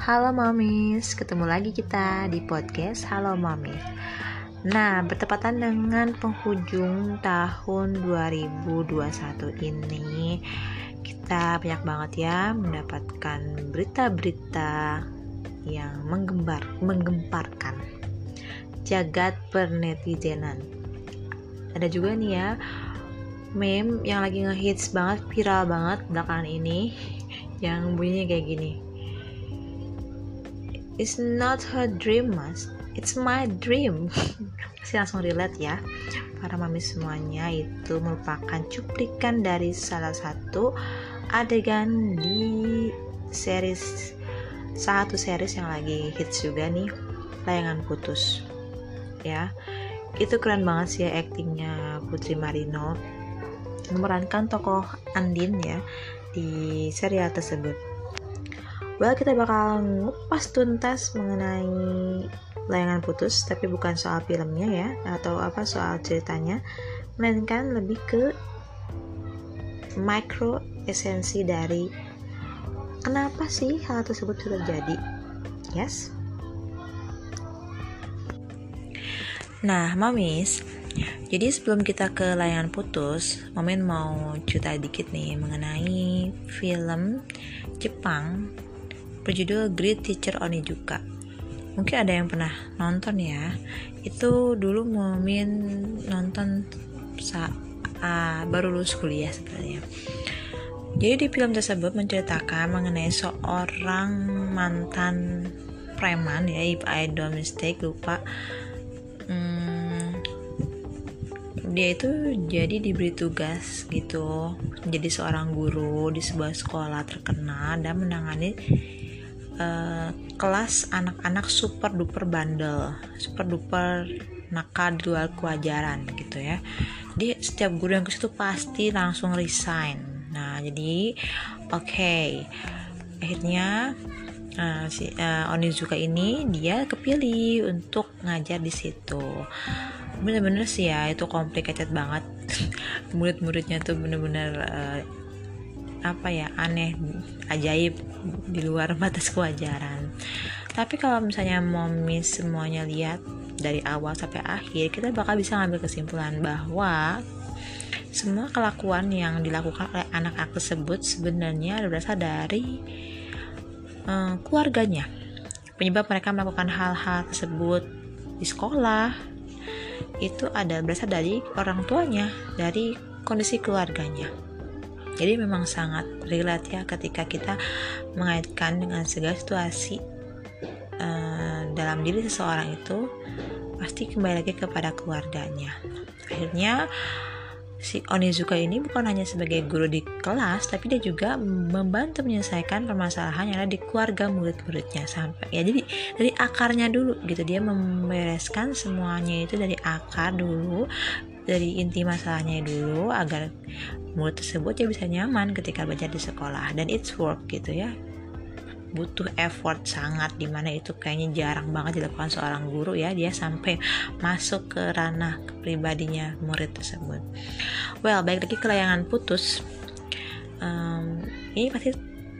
Halo Mamis, ketemu lagi kita di podcast Halo Mamis. Nah, bertepatan dengan penghujung tahun 2021 ini, kita banyak banget ya mendapatkan berita-berita yang menggembar, menggemparkan jagat pernetizenan. Ada juga nih ya meme yang lagi ngehits banget, viral banget belakangan ini yang bunyinya kayak gini It's not her dream mas. It's my dream. Pasti langsung relate ya. Para mami semuanya itu merupakan cuplikan dari salah satu adegan di series satu series yang lagi hits juga nih layangan putus. Ya itu keren banget sih ya aktingnya Putri Marino. Memerankan tokoh Andin ya di serial tersebut Well, kita bakal ngupas tuntas mengenai layangan putus, tapi bukan soal filmnya ya, atau apa soal ceritanya, melainkan lebih ke micro esensi dari kenapa sih hal tersebut terjadi. Yes? Nah, mamis, jadi sebelum kita ke layangan putus, Momen mau cerita dikit nih mengenai film Jepang berjudul Great Teacher Onizuka. Mungkin ada yang pernah nonton ya. Itu dulu Momin nonton saat uh, baru lulus kuliah sebenarnya. Jadi di film tersebut menceritakan mengenai seorang mantan preman ya, if I don't mistake lupa. Hmm, dia itu jadi diberi tugas gitu menjadi seorang guru di sebuah sekolah terkenal dan menangani uh, kelas anak-anak super duper bandel, super duper nakal di luar kewajaran gitu ya. Jadi setiap guru yang ke situ pasti langsung resign. Nah jadi oke okay. akhirnya uh, si uh, Onizuka ini dia kepilih untuk ngajar di situ. Bener-bener sih ya itu complicated banget. Murid-muridnya tuh bener-bener apa ya aneh ajaib di luar batas kewajaran. Tapi kalau misalnya momis semuanya lihat dari awal sampai akhir kita bakal bisa ngambil kesimpulan bahwa semua kelakuan yang dilakukan oleh anak-anak tersebut sebenarnya berasal dari uh, keluarganya. Penyebab mereka melakukan hal-hal tersebut di sekolah itu ada berasal dari orang tuanya dari kondisi keluarganya jadi memang sangat relate ya ketika kita mengaitkan dengan segala situasi uh, dalam diri seseorang itu pasti kembali lagi kepada keluarganya. Akhirnya si Onizuka ini bukan hanya sebagai guru di kelas tapi dia juga membantu menyelesaikan permasalahan yang ada di keluarga murid-muridnya sampai ya jadi dari akarnya dulu gitu. Dia membereskan semuanya itu dari akar dulu dari inti masalahnya dulu agar murid tersebut ya bisa nyaman ketika belajar di sekolah. Dan it's work gitu ya. Butuh effort sangat di mana itu kayaknya jarang banget dilakukan seorang guru ya. Dia sampai masuk ke ranah pribadinya murid tersebut. Well baik lagi ke layangan putus. Um, ini pasti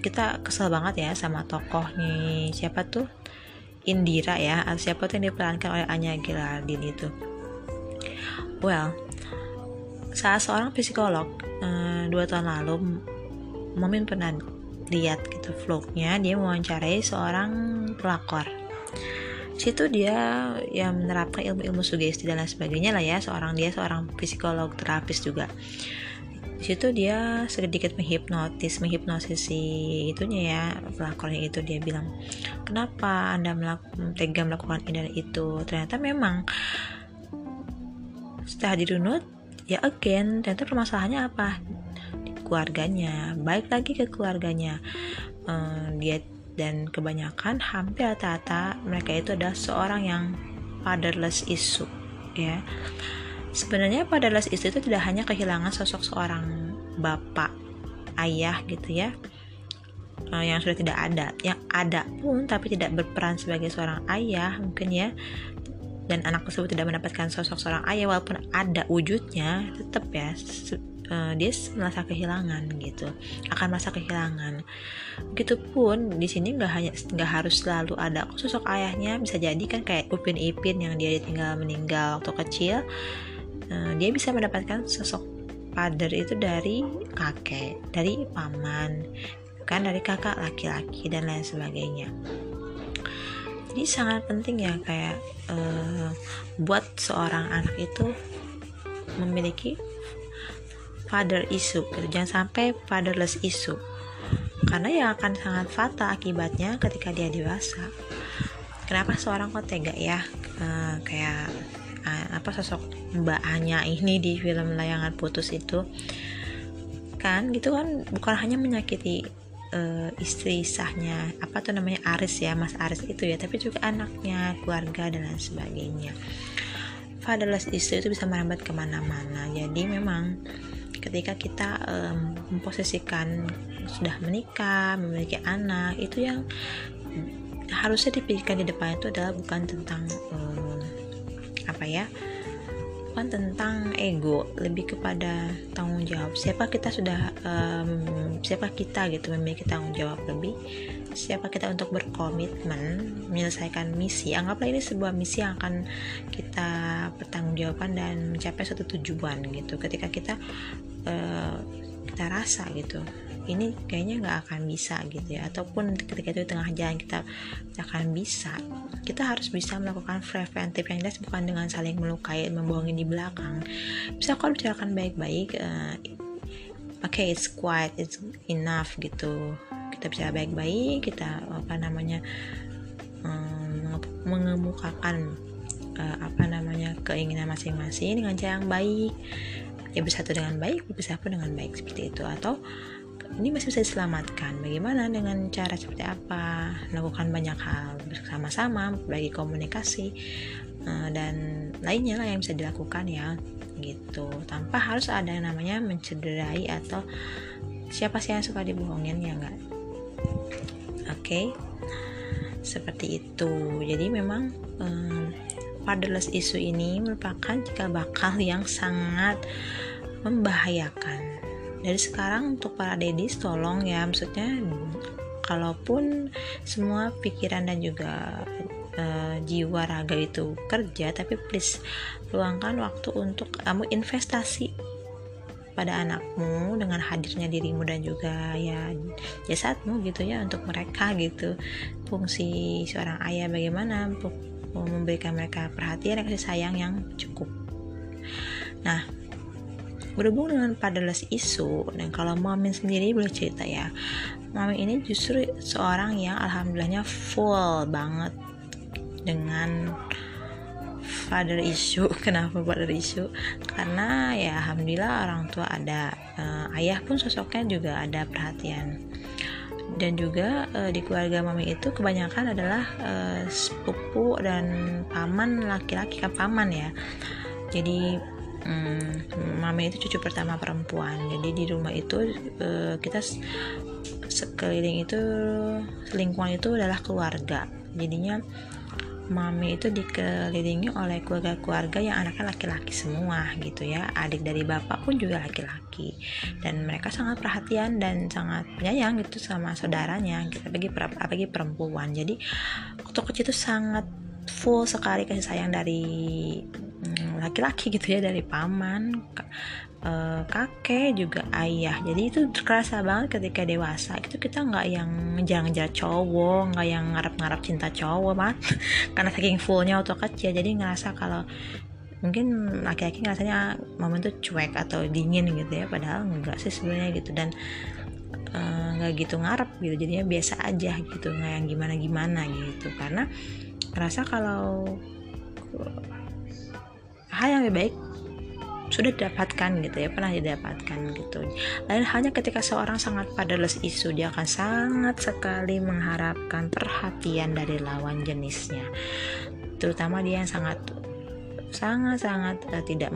kita kesel banget ya sama tokoh nih. Siapa tuh? Indira ya. Siapa tuh yang diperankan oleh Anya Gilardin itu well salah seorang psikolog uh, dua tahun lalu Momin pernah lihat gitu vlognya dia mewawancarai seorang pelakor. Situ dia yang menerapkan ilmu-ilmu sugesti dan lain sebagainya lah ya seorang dia seorang psikolog terapis juga. Situ dia sedikit menghipnotis menghipnosis si itunya ya pelakornya itu. Dia bilang kenapa anda melakukan tega melakukan ini dan itu? Ternyata memang setelah dirunut ya again ternyata permasalahannya apa? Keluarganya baik lagi ke keluarganya. Um, dia dan kebanyakan hampir rata-rata mereka itu adalah seorang yang fatherless issue ya. Sebenarnya fatherless issue itu tidak hanya kehilangan sosok seorang bapak ayah gitu ya uh, yang sudah tidak ada. Yang ada pun tapi tidak berperan sebagai seorang ayah mungkin ya dan anak tersebut tidak mendapatkan sosok seorang ayah walaupun ada wujudnya tetap ya uh, dia merasa kehilangan gitu akan merasa kehilangan. Begitupun di sini nggak hanya nggak harus selalu ada sosok ayahnya bisa jadi kan kayak Upin Ipin yang dia tinggal meninggal waktu kecil. Uh, dia bisa mendapatkan sosok father itu dari kakek dari paman kan dari kakak laki-laki dan lain sebagainya jadi sangat penting ya kayak uh, buat seorang anak itu memiliki father issue gitu. jangan sampai fatherless issue. Karena yang akan sangat fatal akibatnya ketika dia dewasa. Kenapa seorang kok tega ya? Uh, kayak uh, apa sosok mbak Anya ini di film layangan putus itu? Kan gitu kan bukan hanya menyakiti uh, istri sahnya apa tuh namanya Aris ya Mas Aris itu ya tapi juga anaknya keluarga dan lain sebagainya. Fatherless issue itu bisa merambat ke mana-mana. Jadi memang ketika kita um, memposisikan sudah menikah memiliki anak itu yang harusnya dipikirkan di depan itu adalah bukan tentang um, apa ya bukan tentang ego lebih kepada tanggung jawab? Siapa kita sudah um, siapa kita gitu memiliki tanggung jawab lebih? Siapa kita untuk berkomitmen menyelesaikan misi? Anggaplah ini sebuah misi yang akan kita pertanggungjawabkan dan mencapai suatu tujuan gitu. Ketika kita uh, kita rasa gitu ini kayaknya nggak akan bisa gitu ya. Ataupun ketika itu di tengah jalan kita akan bisa. Kita harus bisa melakukan preventif yang jelas bukan dengan saling melukai membohongi di belakang. Bisa kalau bicarakan baik-baik uh, oke okay, it's quiet it's enough gitu. Kita bicara baik-baik kita apa namanya um, mengemukakan uh, apa namanya keinginan masing-masing dengan cara yang baik. Ya bersatu dengan baik bersatu dengan baik seperti itu. Atau ini masih bisa diselamatkan. Bagaimana dengan cara seperti apa? Lakukan banyak hal bersama-sama, bagi komunikasi uh, dan lainnya lah yang bisa dilakukan ya, gitu. Tanpa harus ada yang namanya mencederai atau siapa sih yang suka dibohongin ya enggak? Oke, okay? seperti itu. Jadi memang um, fatherless issue ini merupakan jika bakal yang sangat membahayakan dari sekarang untuk para dedis tolong ya maksudnya kalaupun semua pikiran dan juga uh, jiwa raga itu kerja tapi please luangkan waktu untuk kamu investasi pada anakmu dengan hadirnya dirimu dan juga ya jasadmu gitu ya untuk mereka gitu. Fungsi seorang ayah bagaimana untuk memberikan mereka perhatian dan kasih sayang yang cukup. Nah berhubung dengan fatherless isu. Dan kalau Mamin sendiri boleh cerita ya. Mamin ini justru seorang yang alhamdulillahnya full banget dengan father issue. Kenapa father issue? Karena ya alhamdulillah orang tua ada uh, ayah pun sosoknya juga ada perhatian. Dan juga uh, di keluarga mami itu kebanyakan adalah uh, sepupu dan paman laki-laki kan paman ya. Jadi hmm, mama itu cucu pertama perempuan. Jadi di rumah itu uh, kita sekeliling itu lingkungan itu adalah keluarga. Jadinya mami itu dikelilingi oleh keluarga-keluarga yang anaknya laki-laki semua gitu ya. Adik dari bapak pun juga laki-laki. Dan mereka sangat perhatian dan sangat penyayang gitu sama saudaranya gitu apalagi apalagi perempuan. Jadi waktu kecil itu sangat full sekali kasih sayang dari laki-laki gitu ya dari paman eh, kakek juga ayah. Jadi itu terasa banget ketika dewasa itu kita nggak yang ngejar-ngejar cowok nggak yang ngarap-ngarap cinta cowok mat karena saking fullnya waktu kecil jadi ngerasa kalau mungkin laki-laki ngerasanya momen itu cuek atau dingin gitu ya padahal enggak sih sebenarnya gitu. Dan eh, nggak uh, gitu ngarep gitu jadinya biasa aja gitu nggak yang gimana gimana gitu. Karena ngerasa kalau hal yang lebih baik sudah didapatkan gitu ya pernah didapatkan gitu. Lain halnya ketika seorang sangat fatherless isu dia akan sangat sekali mengharapkan perhatian dari lawan jenisnya. Terutama dia yang sangat sangat sangat uh, tidak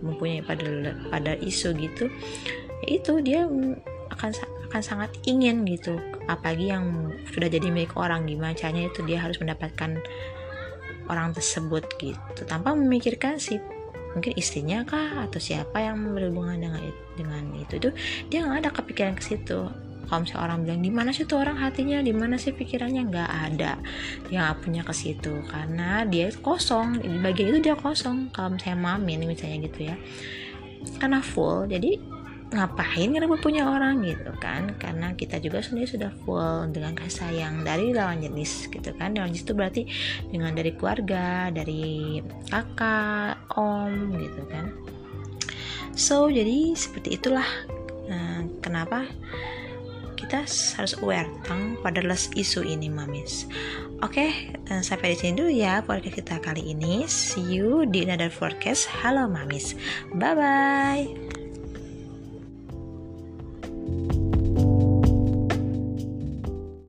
mempunyai pada pada isu gitu itu dia akan akan sangat ingin gitu. Apalagi yang sudah jadi milik orang gimana caranya itu dia harus mendapatkan orang tersebut gitu. Tanpa memikirkan si mungkin istrinya kah atau siapa yang berhubungan dengan dengan itu itu dia nggak ada kepikiran ke situ. Kalau misalnya orang bilang di mana sih tuh orang hatinya? Di mana sih pikirannya? Nggak ada. Nggak punya ke situ. Karena dia kosong. Di bagian itu dia kosong. Kalau misalnya mami ini misalnya gitu ya. Karena full. Jadi ngapain ngerebut punya orang gitu kan? Karena kita juga sendiri sudah full dengan kasih sayang dari lawan jenis gitu kan? Lawan jenis itu berarti dengan dari keluarga dari kakak om gitu kan? So jadi seperti itulah nah, kenapa kita harus aware tentang les isu ini mamis. Oke okay, eh, sampai di sini dulu ya podcast kita kali ini. See you di another forecast halo mamis. Bye bye